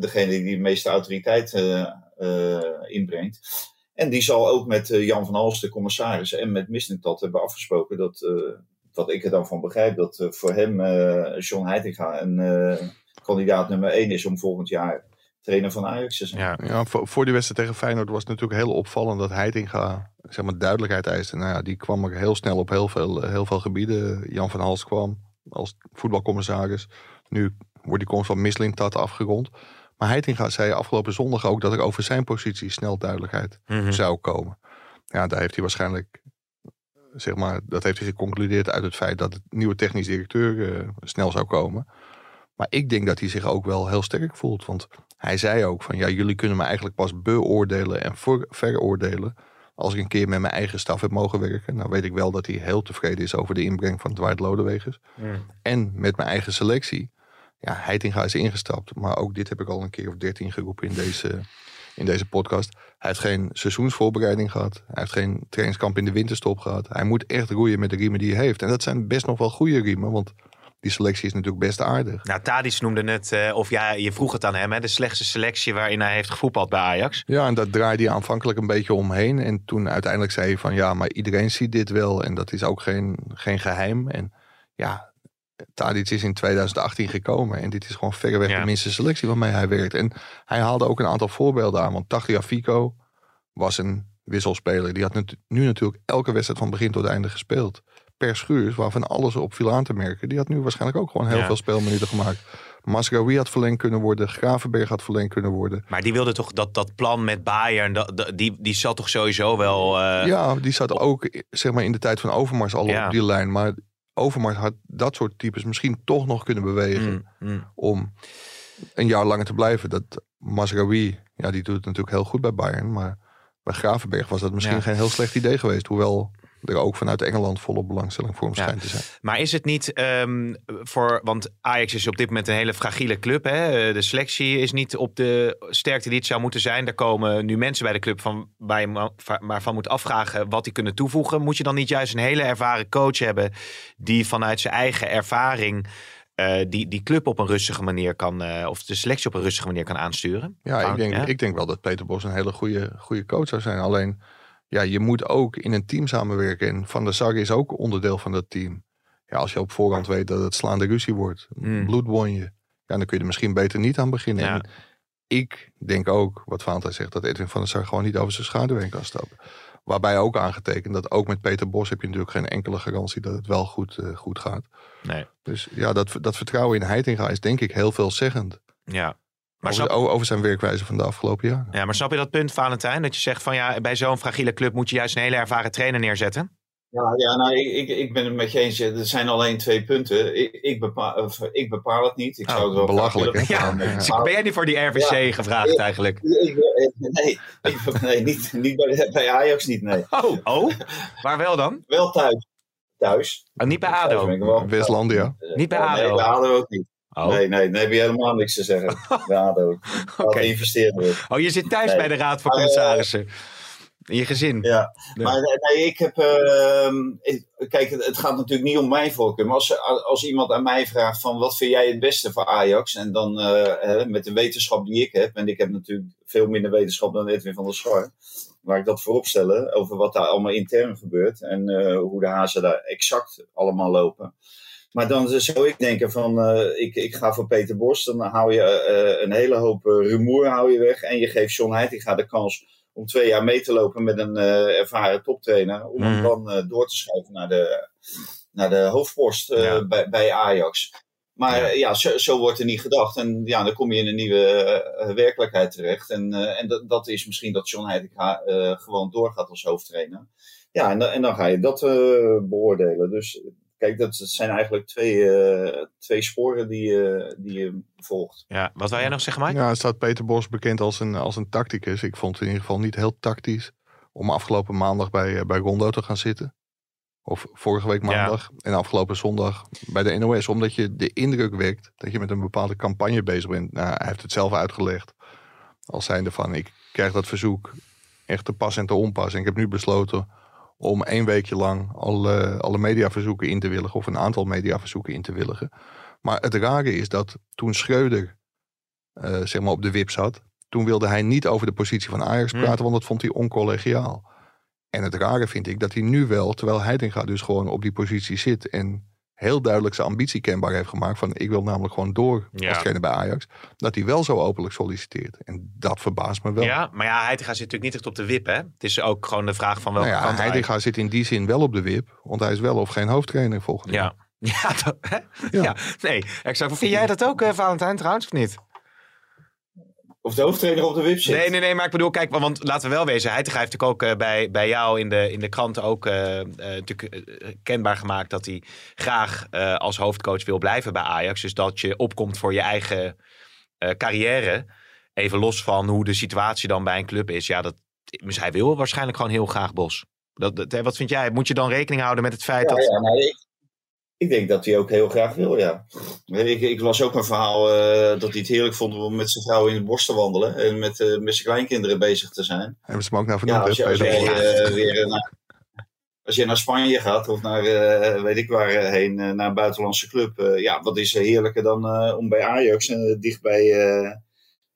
degene die de meeste autoriteit inbrengt. En die zal ook met Jan van Hals, de commissaris, en met Mislintat hebben afgesproken dat... wat ik er dan van begrijp, dat eh, voor hem eh, John Heitinga een eh, kandidaat nummer 1 is om volgend jaar trainer van Ajax te zijn. Ja. Ja, voor, voor die wedstrijd tegen Feyenoord was het natuurlijk heel opvallend dat Heitinga zeg maar, duidelijkheid eiste. Nou ja, die kwam er heel snel op heel veel, heel veel gebieden. Jan van Hals kwam als voetbalcommissaris. Nu wordt die komst van Mislintat afgerond. Maar Heitinga zei afgelopen zondag ook dat er over zijn positie snel duidelijkheid Mhm. zou komen. Ja, daar heeft hij waarschijnlijk, zeg maar, dat heeft hij geconcludeerd uit het feit dat het nieuwe technisch directeur eh, snel zou komen. Maar ik denk dat hij zich ook wel heel sterk voelt. Want hij zei ook van, ja, jullie kunnen me eigenlijk pas beoordelen en veroordelen als ik een keer met mijn eigen staf heb mogen werken. Nou weet ik wel dat hij heel tevreden is over de inbreng van Dwight Lodewegers. Mm. En met mijn eigen selectie. Ja, Heitinga is ingestapt. Maar ook dit heb ik al een keer of dertien geroepen in deze, in deze podcast. Hij heeft geen seizoensvoorbereiding gehad. Hij heeft geen trainingskamp in de winterstop gehad. Hij moet echt roeien met de riemen die hij heeft. En dat zijn best nog wel goede riemen. Want die selectie is natuurlijk best aardig. Nou, Tadis noemde het, eh, of ja, je vroeg het aan hem, hè, de slechtste selectie waarin hij heeft gevoetbald bij Ajax. Ja, en dat draaide hij aanvankelijk een beetje omheen. En toen uiteindelijk zei hij van ja, maar iedereen ziet dit wel. En dat is ook geen, geen geheim. En ja, Tadic is in 2018 gekomen. En dit is gewoon verreweg Ja. de minste selectie waarmee hij werkt. En hij haalde ook een aantal voorbeelden aan. Want Tagliafico was een wisselspeler. Die had nu natuurlijk elke wedstrijd van begin tot einde gespeeld. Per schuurs, waarvan alles op viel aan te merken. Die had nu waarschijnlijk ook gewoon heel Ja. veel speelminuten gemaakt. Masraoui had verlengd kunnen worden. Gravenberg had verlengd kunnen worden. Maar die wilde toch dat, dat plan met Bayern, dat, dat- die, die zat toch sowieso wel... eh, Ja, die zat ook zeg maar, in de tijd van Overmars al Ja. op die lijn. Maar Overmars had dat soort types misschien toch nog kunnen bewegen mm, mm. om een jaar langer te blijven. Dat Masraoui, ja, die doet het natuurlijk heel goed bij Bayern. Maar bij Gravenberg was dat misschien Ja. geen heel slecht idee geweest. Hoewel er ook vanuit Engeland volop belangstelling voor hem Ja. schijnt te zijn. Maar is het niet ehm, voor. Want Ajax is op dit moment een hele fragiele club. Hè? De selectie is niet op de sterkte die het zou moeten zijn. Daar komen nu mensen bij de club van, waar je ma- va- waarvan moet afvragen wat die kunnen toevoegen. Moet je dan niet juist een hele ervaren coach hebben. die vanuit zijn eigen ervaring. eh, die, die club op een rustige manier kan. eh, of de selectie op een rustige manier kan aansturen? Ja, ik denk, ja? ik denk wel dat Peter Bos een hele goede, goede coach zou zijn. Alleen, ja, je moet ook in een team samenwerken. En Van der Sar is ook onderdeel van dat team. Ja, als je op voorhand weet dat het slaande ruzie wordt, Hmm. bloedwonje, ja, dan kun je er misschien beter niet aan beginnen. Ja. Ik denk ook, wat Valentijn zegt, dat Edwin van der Sar gewoon niet over zijn schaduw heen kan stappen. Waarbij ook aangetekend dat ook met Peter Bos heb je natuurlijk geen enkele garantie dat het wel goed, eh, goed gaat. Nee. Dus ja, dat, dat vertrouwen in Heitinga is denk ik heel veelzeggend. Ja. Maar Over, snap, over zijn werkwijze van de afgelopen jaren. ja, maar snap je dat punt, Valentijn? Dat je zegt van ja, bij zo'n fragiele club moet je juist een hele ervaren trainer neerzetten. Ja, ja nou, ik, ik, ik ben het met je eens. Er zijn alleen twee punten. Ik, ik, bepaal, of, ik bepaal het niet. Ik Oh, zou het wel belachelijk. Ja. Dus ben jij niet voor die RVC gevraagd eigenlijk? Ik- nee, nee, niet, niet bij, bij Ajax niet, nee. Oh, oh, waar wel dan? Wel thuis. Thuis. Oh, niet bij ADO. Westlandia. Niet bij Nee, ADO. bij ADO ook niet. Oh, Nee, nee, daar heb je helemaal niks te zeggen. Bij ADO. Oké. Wat investeren oh je zit thuis Nee. bij de Raad van eh, Commissarissen. in je gezin. Ja, Ja. maar eh, nee, ik heb. ehm, kijk, het, gaat natuurlijk niet om mijn voorkeur. Maar als, als iemand aan mij vraagt: van wat vind jij het beste voor Ajax? En dan eh, met de wetenschap die ik heb. En ik heb natuurlijk veel minder wetenschap dan Edwin van der Schar. Laat ik dat voorop stellen. Over wat daar allemaal intern gebeurt. En hoe de hazen daar exact allemaal lopen. Maar dan zou ik denken van, eh, ik, ik ga voor Peter Bos. Dan hou je eh, een hele hoop eh, rumoer hou je weg. En je geeft John Heitinga de kans om twee jaar mee te lopen met een ervaren toptrainer. Om hem Mhm. dan door te schuiven naar de, naar de hoofdpost Ja. bij, bij Ajax. Maar Ja. zo, zo wordt er niet gedacht. En ja, dan kom je in een nieuwe werkelijkheid terecht. En, en dat, dat is misschien dat John Heitinga gewoon doorgaat als hoofdtrainer. Ja, en, dan- en dan ga je dat beoordelen. Dus kijk, dat zijn eigenlijk twee, eh, twee sporen die, je die je volgt. Ja, wat wil jij nog zeggen, Mike? Ja, staat Peter Bos bekend als een, als een tacticus. Ik vond het in ieder geval niet heel tactisch om afgelopen maandag bij, eh, bij Rondo te gaan zitten. Of vorige week maandag en afgelopen zondag bij de NOS. Omdat je de indruk wekt dat je met een bepaalde campagne bezig bent. Nou, hij heeft het zelf uitgelegd. Als zijnde van, ik krijg dat verzoek echt te pas en te onpas. En ik heb nu besloten om één weekje lang alle, alle mediaverzoeken in te willigen. Of een aantal mediaverzoeken in te willigen. Maar het rare is dat toen Schreuder eh, zeg maar op de wip zat. Toen wilde hij niet over de positie van Ajax Hmm. praten, want dat vond hij oncollegiaal. En het rare vind ik dat hij nu wel, terwijl Heitinga dus gewoon op die positie zit en heel duidelijk zijn ambitie kenbaar heeft gemaakt van ik wil namelijk gewoon door Ja. als trainer bij Ajax, dat hij wel zo openlijk solliciteert. En dat verbaast me wel. Ja, maar ja, Heitinga zit natuurlijk niet echt op de wip, hè? Het is ook gewoon de vraag van welke nou ja, kant hij... Heitinga zit in die zin wel op de wip, want hij is wel of geen hoofdtrainer volgende Ja. Ja, dat- ja. Ja. nee, exact. Vind jij dat ook, eh, Valentijn, trouwens, of niet? Of de hoofdtrainer op de wip zit. Nee, nee, nee, maar ik bedoel, kijk, want laten we wel wezen. Heitinga heeft natuurlijk ook eh, bij, bij jou in de, in de kranten ook eh, eh, natuurlijk, kenbaar gemaakt dat hij graag als hoofdcoach wil blijven bij Ajax. Dus dat je opkomt voor je eigen carrière. Even los van hoe de situatie dan bij een club is. Ja, dat, dus hij wil waarschijnlijk gewoon heel graag Bos. Dat, wat vind jij? Moet je dan rekening houden met het feit Ja, dat... ja, nou, ik, ik denk dat hij ook heel graag wil, ja. Ik, ik las ook een verhaal eh, dat hij het heerlijk vond om met zijn vrouw in het bos te wandelen. En met, eh, met zijn kleinkinderen bezig te zijn. Hebben ze hem ook naar Ja, vernoemd, als je, als jij eh, weer naar, als je naar Spanje gaat of naar weet ik waar heen, naar een buitenlandse club. ja, wat is er heerlijker dan om bij Ajax, eh, dicht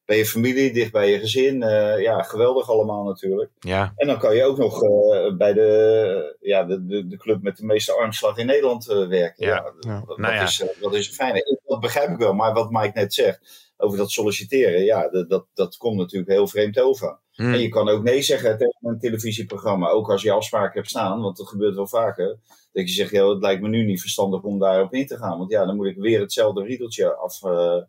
bij, je familie, dicht bij je gezin. Eh, ja, geweldig allemaal natuurlijk. Ja, En dan kan je ook nog eh, bij de, ja, de, de, de club met de meeste armslag in Nederland eh, werken. Ja. Ja, Ja. Dat, Nou dat ja. Is, dat is fijn. Dat begrijp ik wel. Maar wat Mike net zegt over dat solliciteren, ja, dat, dat, dat komt natuurlijk heel vreemd over. Hm. En je kan ook nee zeggen tegen een televisieprogramma, ook als je afspraken hebt staan, want dat gebeurt wel vaker. Dat je zegt, ja, het lijkt me nu niet verstandig om daarop in te gaan. Want ja, dan moet ik weer hetzelfde riedeltje af. eh,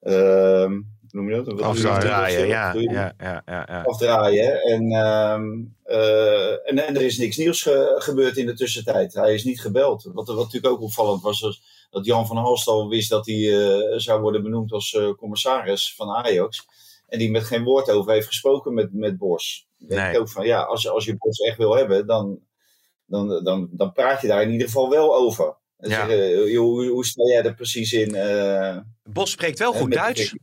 ehm, noem je dat? Wat? Afdraaien. draaien. Ja, ja, ja, ja, ja. afdraaien. En, ehm, eh, en, en er is niks nieuws ge- gebeurd in de tussentijd. Hij is niet gebeld. Wat, wat natuurlijk ook opvallend was, was dat Jan van Halstal wist dat hij eh, zou worden benoemd als eh, commissaris van Ajax. En die met geen woord over heeft gesproken met, met Bos. Ik denk Nee. ook van ja, als, je- als je Bos echt wil hebben, dan, dan, dan, dan praat je daar in ieder geval wel over. Ja. hoe, hoe sta jij er precies in? eh, Bos spreekt wel goed Duits.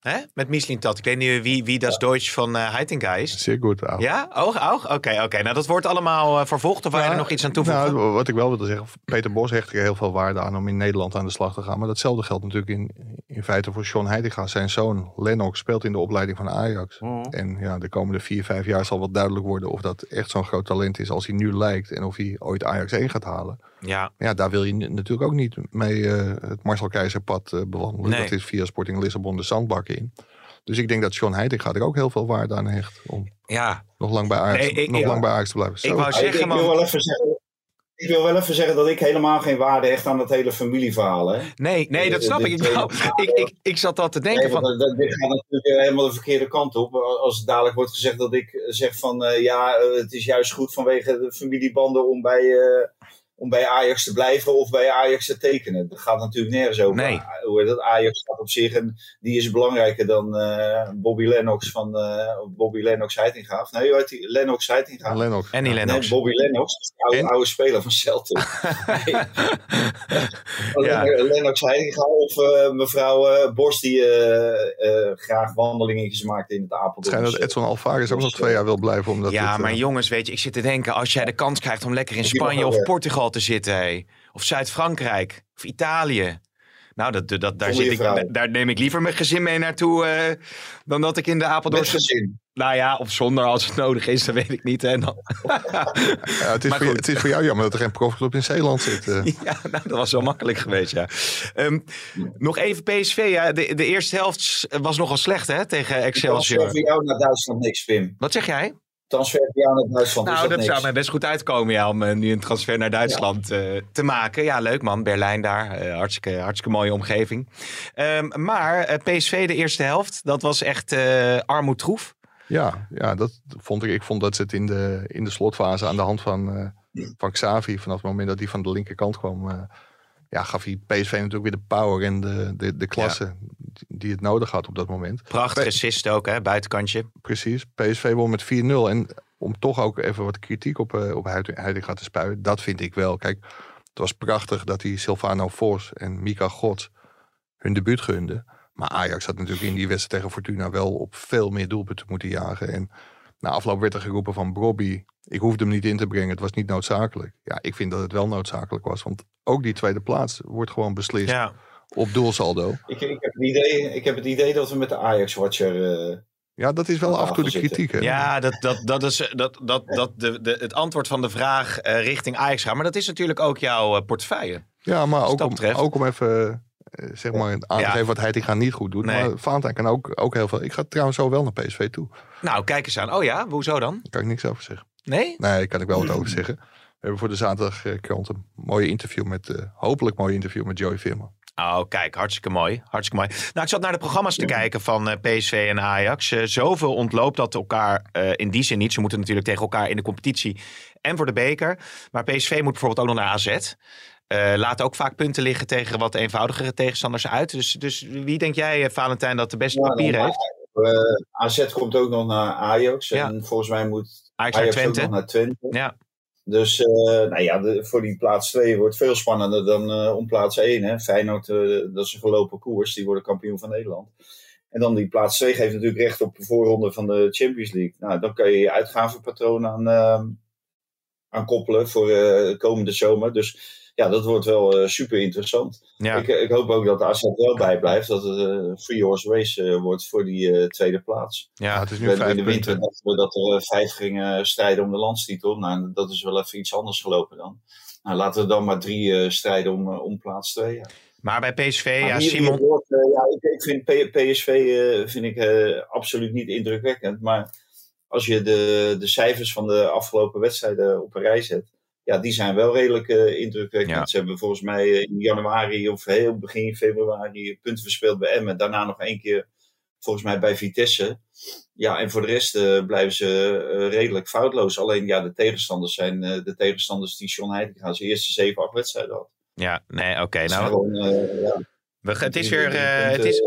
Hè? Met Mislintat. Ik weet niet wie, wie dat Duits van eh Heitinga is. Zeer goed. Ja? Oog, oog? Oké, oké. Nou, dat wordt allemaal eh, vervolgd. Of wil je er Ja, nog iets aan toevoegen? Nou, wat ik wel wilde zeggen, Peter Bos hecht er heel veel waarde aan om in Nederland aan de slag te gaan. Maar datzelfde geldt natuurlijk in, in feite voor Sean Heitinga. Zijn zoon Lennox speelt in de opleiding van Ajax. Mhm. En ja, de komende vier, vijf jaar zal wat duidelijk worden of dat echt zo'n groot talent is als hij nu lijkt. En of hij ooit Ajax 1 gaat halen. Ja, ja, daar wil je natuurlijk ook niet mee eh, het Marcel Keizerpad eh, bewandelen. Nee. Dat is via Sporting Lissabon de zandbak in. Dus ik denk dat Sean Heitinga er ook heel veel waarde aan hecht om ja. nog lang bij Ajax, Nee, ik- nog ik- lang bij Ajax te blijven. ik Zo. wou ik, zeggen, ik wil wel even zeggen. Ik wil wel even zeggen dat ik helemaal geen waarde hecht aan dat hele familieverhaal. Hè? Nee, nee, dat Eh, snap ik. Ik, dit- wou- ik, ik, ik zat al te denken Nee, van... dat, dit gaat natuurlijk helemaal de verkeerde kant op. Als dadelijk wordt gezegd dat ik zeg van eh, ja, het is juist goed vanwege de familiebanden om bij, eh, om bij Ajax te blijven of bij Ajax te tekenen. Dat gaat natuurlijk nergens over. Nee. Hoe heet dat? Ajax staat op zich en die is belangrijker dan eh, Bobby Lennox van eh, Bobby Lennox Heitinga. Of Nee, hoe heet die? Lennox Heitinga. Lennox. En die Nee, Lennox. Bobby Lennox, oude, oude speler van Celtic. Nee. Ja. Len- Lennox Heitinga of eh, mevrouw eh, Bos die eh, eh, graag wandelingetjes maakt in het Het Apeldoorn. schijnt dat Edson Alvarez ook nog twee jaar wil blijven. Omdat ja, het, eh, maar jongens, weet je, ik zit te denken, als jij de kans krijgt om lekker in Spanje of weg. Portugal te zitten, of Zuid-Frankrijk, of Italië. Nou, dat, dat, daar, zit ik, daar- neem ik liever mijn gezin mee naartoe eh, dan dat ik in de Met Apeldoornse... gezin. Nou ja, of zonder als het nodig is, dat weet ik niet. Hè. Dan, ja, het, is maar voor, het is voor jou jammer dat er geen profclub in Zeeland zit. eh. ja, nou, dat was wel makkelijk geweest, ja. Ehm, nog even PSV, ja. De, de eerste helft was nogal slecht, hè, tegen Excelsior. voor jou naar Duitsland niks, Pim. Wat zeg jij? Transfer jou naar Duitsland is Nou, dat, dat zou mij best goed uitkomen, ja, om eh, nu een transfer naar Duitsland eh, te maken. Ja, leuk man, Berlijn daar. Eh, hartstikke, hartstikke mooie omgeving. Ehm, maar PSV de eerste helft, dat was echt eh armoedtroef. Ja, ja, dat vond ik. Ik vond dat ze het in de, in de slotfase aan de hand van, eh, van Xavi, vanaf het moment dat hij van de linkerkant kwam, eh, ja, gaf hij PSV natuurlijk weer de power en de, de, de klasse die- die het nodig had op dat moment. Prachtige assist ook, hè, buitenkantje. Precies. PSV won met 4-0. En om toch ook even wat kritiek op, eh op Heitinga te spuien, dat vind ik wel. Kijk, het was prachtig dat hij Silvano Vos en Mika Gods hun debuut gunde. Maar Ajax had natuurlijk in die wedstrijd tegen Fortuna wel op veel meer doelpunten moeten jagen. En na afloop werd er geroepen van Bobby, ik hoefde hem niet in te brengen, het was niet noodzakelijk. Ja, ik vind dat het wel noodzakelijk was, want ook die tweede plaats wordt gewoon beslist Ja, op doelsaldo. Ik, ik, heb het idee, ik heb het idee dat we met de Ajax-watcher... eh, Ja, dat is wel af en toe de kritiek. Hè? ja dat, dat, dat is dat, dat, dat de, de, het antwoord van de vraag eh, richting Ajax gaat. Maar dat is natuurlijk ook jouw eh, portefeuille. Ja, maar ook dat om, ook om even zeg maar aan te Ja. wat Heitinga niet goed doet. Nee. Maar Valentijn kan ook, ook heel veel. Ik ga trouwens zo wel naar PSV toe. Nou, kijk eens aan. Oh ja, hoezo dan? Daar kan ik niks over zeggen. Nee? Nee, daar kan ik wel wat over zeggen. We hebben voor de zaterdagkrant een mooie interview met, eh, hopelijk mooie interview met Joey Veerman. Oh, kijk, hartstikke mooi. Hartstikke mooi. Nou, ik zat naar de programma's te kijken van eh, PSV en Ajax. Eh, zoveel ontloopt dat elkaar eh, in die zin niet. Ze moeten natuurlijk tegen elkaar in de competitie en voor de beker. Maar PSV moet bijvoorbeeld ook nog naar AZ. Eh laat ook vaak punten liggen tegen wat eenvoudigere tegenstanders uit. Dus, dus wie denk jij, eh, Valentijn, dat de beste Ja, papier dan- heeft? eh, AZ komt ook nog naar Ajax. Ja. En volgens mij moet Ajax ook nog naar Twente. Ja. Dus nou ja, de, voor die plaats 2 wordt veel spannender dan om plaats 1. Hè. Feyenoord, dat is een gelopen koers. Die worden kampioen van Nederland. En dan die plaats 2 geeft natuurlijk recht op de voorronde van de Champions League. Nou, dan kan je je uitgavenpatroon aan, eh, aan koppelen voor eh, komende zomer. Dus ja, dat wordt wel eh, super interessant. Ja. Ik, ik hoop ook dat de AZ wel bijblijft. Dat het een free horse race eh, wordt voor die eh, tweede plaats. Ja, het is nu We vijf in de winter dat, we- dat er eh, vijf gingen strijden om de landstitel. Nou, dat is wel even iets anders gelopen dan. Nou, laten we dan maar drie eh, strijden om, eh, om plaats twee. Ja. Maar bij PSV, Maar ja, Simon... wordt, eh, ja, ik, ik vind P- PSV eh, vind ik, eh, absoluut niet indrukwekkend. Maar als je de, de cijfers van de afgelopen wedstrijden op een rij zet. Ja, die zijn wel redelijk eh, indrukwekkend. Ja. Ze hebben volgens mij eh, in januari of heel begin februari punten verspeeld bij Emmen. Daarna nog één keer volgens mij bij Vitesse. Ja, en voor de rest eh, blijven ze redelijk foutloos. Alleen ja, de tegenstanders zijn de tegenstanders die John Heitinga zijn eerste zeven, acht wedstrijden had. Ja, nee, oké. Nou, gewoon, ja, we, het, is weer, het, is,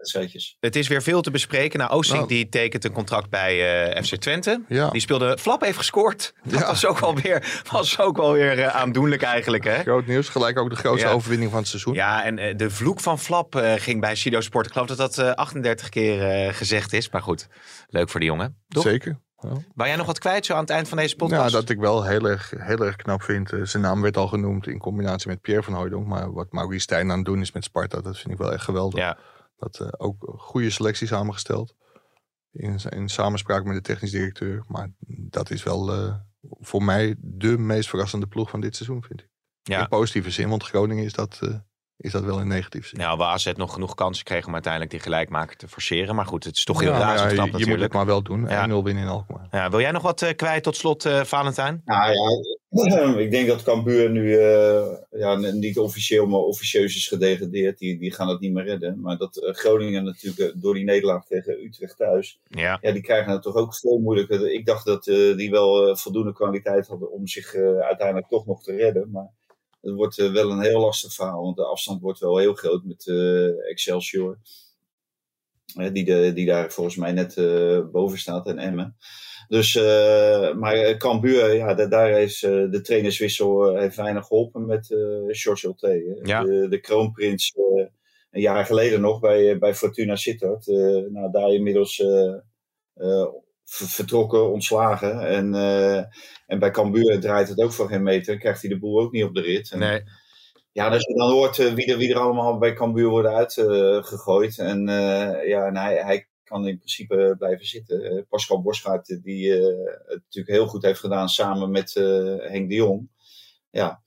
wedstrijdjes. het is weer veel te bespreken. Nou, Oosting Nou. die tekent een contract bij eh, FC Twente. Ja, Die speelde, Flap heeft gescoord. Dat Ja. was ook wel weer, was ook wel weer eh, aandoenlijk eigenlijk, hè? groot nieuws. Gelijk ook de grootste Ja. overwinning van het seizoen. Ja, en eh, de vloek van Flap eh, ging bij Sido Sport. Ik geloof dat dat eh, 38 keer gezegd is. Maar goed, leuk voor die jongen. Toch? Zeker. Ja. Wou jij nog wat kwijt zo aan het eind van deze Ja, podcast? dat ik wel heel erg, heel erg knap vind. Zijn naam werd al genoemd in combinatie met Pierre van Hooydonk. Maar wat Maurice Stijn aan het doen is met Sparta, dat vind ik wel echt geweldig. Ja, Dat eh, ook een goede selectie samengesteld. In, in samenspraak met de technisch directeur. Maar dat is wel eh, voor mij de meest verrassende ploeg van dit seizoen, vind ik. Ja. In positieve zin, want Groningen is dat, eh, is dat wel in negatieve zin. nou, waar AZ nog genoeg kansen kreeg om uiteindelijk die gelijkmaker te forceren. Maar goed, het is toch heel Ja, razend ja, knap je, je moet het natuurlijk. maar wel doen. Ja. 1-0 winnen in Alkmaar. Ja, wil jij nog wat eh, kwijt tot slot, eh, Valentijn? Nou ja, Ik denk dat Cambuur nu uh, ja, niet officieel, maar officieus is gedegradeerd. Die, die gaan het niet meer redden. Maar dat uh, Groningen natuurlijk door die nederlaag tegen Utrecht thuis. Ja. ja die krijgen het toch ook veel moeilijker. Ik dacht dat die wel voldoende kwaliteit hadden om zich uiteindelijk toch nog te redden. Maar het wordt wel een heel lastig verhaal. Want de afstand wordt wel heel groot met Excelsior. die, de, die daar volgens mij net boven staat en Emmen. Dus, uh, maar Cambuur, ja, daar is uh, de trainerswissel heeft weinig geholpen met uh, George Ulte. Ja. De, de kroonprins een jaar geleden nog bij, bij Fortuna Sittard. nou, daar inmiddels vertrokken, ontslagen. En, en bij Cambuur draait het ook voor geen meter. Krijgt hij de boel ook niet op de rit. En, nee. Ja, als je dan hoort wie, er, wie er allemaal bij Cambuur worden uitgegooid. en ja, en hij, hij kan in principe blijven zitten. Pascal Boschgaard, die het natuurlijk heel goed heeft gedaan samen met Henk de Jong. Ja.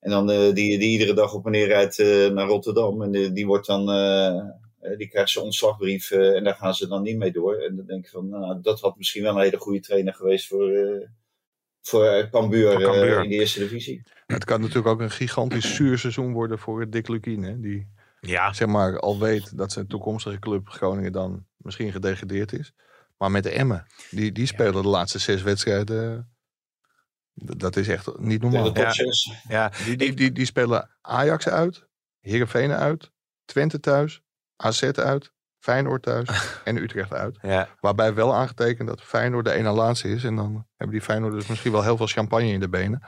En dan die, die iedere dag op en neer rijdt naar Rotterdam. En die, die wordt dan die krijgt zijn ontslagbrief en daar gaan ze dan niet mee door. En dan denk ik van, nou, dat had misschien wel een hele goede trainer geweest voor, uh, voor Cambuur, uh, in de eerste divisie. Het kan natuurlijk ook een gigantisch zuur seizoen worden voor Dick Lukien. Hè? Die ja. zeg maar, al weet dat zijn toekomstige club Groningen dan misschien gedegradeerd is. Maar met de Emmen, die, die spelen ja. de laatste zes wedstrijden. Dat is echt niet normaal. Ja. ja. Die, die, die, die spelen Ajax uit, Heerenveen uit, Twente thuis, AZ uit, Feyenoord thuis en Utrecht uit. Ja. Waarbij wel aangetekend dat Feyenoord de ene laatste is. En dan hebben die Feyenoord dus misschien wel heel veel champagne in de benen.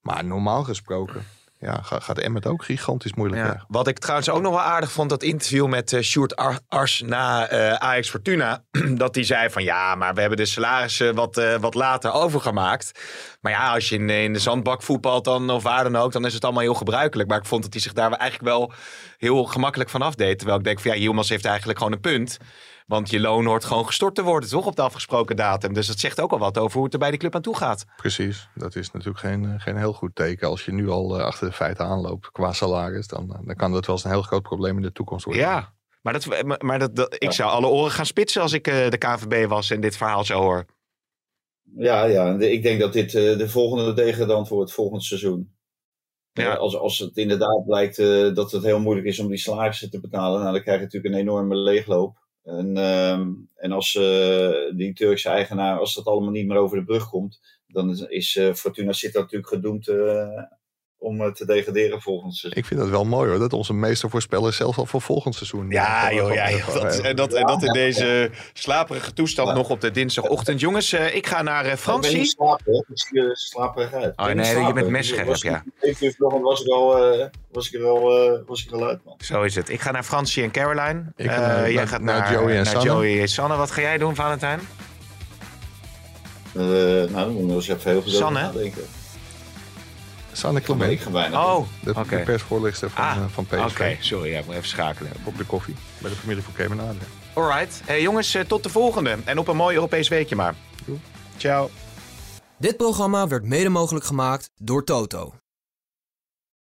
Maar normaal gesproken ja, gaat Emmet ook gigantisch moeilijk ja. Wat ik trouwens ook nog wel aardig vond, dat interview met uh, Sjoerd Ar Ars na uh, Ajax Fortuna. dat hij zei van ja, maar we hebben de salarissen wat, uh, wat later overgemaakt. Maar ja, als je in, in de zandbak voetbalt dan, of waar dan ook, dan is het allemaal heel gebruikelijk. Maar ik vond dat hij zich daar eigenlijk wel heel gemakkelijk van afdeed. Terwijl ik denk van ja, Yilmaz heeft eigenlijk gewoon een punt. Want je loon hoort gewoon gestort te worden, toch? Op de afgesproken datum. Dus dat zegt ook al wat over hoe het er bij die club aan toe gaat. Precies. Dat is natuurlijk geen, geen heel goed teken. Als je nu al uh, achter de feiten aanloopt qua salaris, dan, dan kan dat wel eens een heel groot probleem in de toekomst worden. Ja, maar, dat, maar dat, dat, ik zou alle oren gaan spitsen als ik uh, de KVB was en dit verhaal zo hoor. Ja, ja. Ik denk dat dit uh, de volgende degradant wordt volgend seizoen. Ja. Als, als het inderdaad blijkt dat het heel moeilijk is om die salarissen te betalen, nou, dan krijg je natuurlijk een enorme leegloop. En, um, en als uh, die Turkse eigenaar, als dat allemaal niet meer over de brug komt, dan is, uh, Fortuna Sittard natuurlijk gedoemd uh, om te degraderen volgend seizoen. Ik vind dat wel mooi hoor, dat onze meestervoorspeller zelf al voor volgend seizoen. Ja, joh, ja, joh. Dat, en, dat, en dat in deze slaperige toestand ja. nog op de dinsdagochtend. Jongens, ik ga naar Fransie. Ik ben niet slapen, ik slaperig uit. Oh nee, je bent messcherp, ja. Vlog was ik al, was ik er al, uh, was ik er al uit, man. Zo is het. Ik ga naar Francie en Caroline. Ik ga naar, uh, jij gaat naar, naar Joey en naar Sanne. Joey en Sanne. Wat ga jij doen, Valentijn? Uh, nou, dan moet ik nog eens even heel over nadenken. Sanne Ik Clement, ga bijna. Oh, de, oké. de persvoorlichter van, Ah, eh, van PSV. Oké, sorry, ja, ik moet even schakelen. Op de koffie, bij de familie van Kemenade. Alright. Hey, jongens, eh, tot de volgende. En op een mooi Europees weekje maar. Doei. Ciao. Dit programma werd mede mogelijk gemaakt door Toto.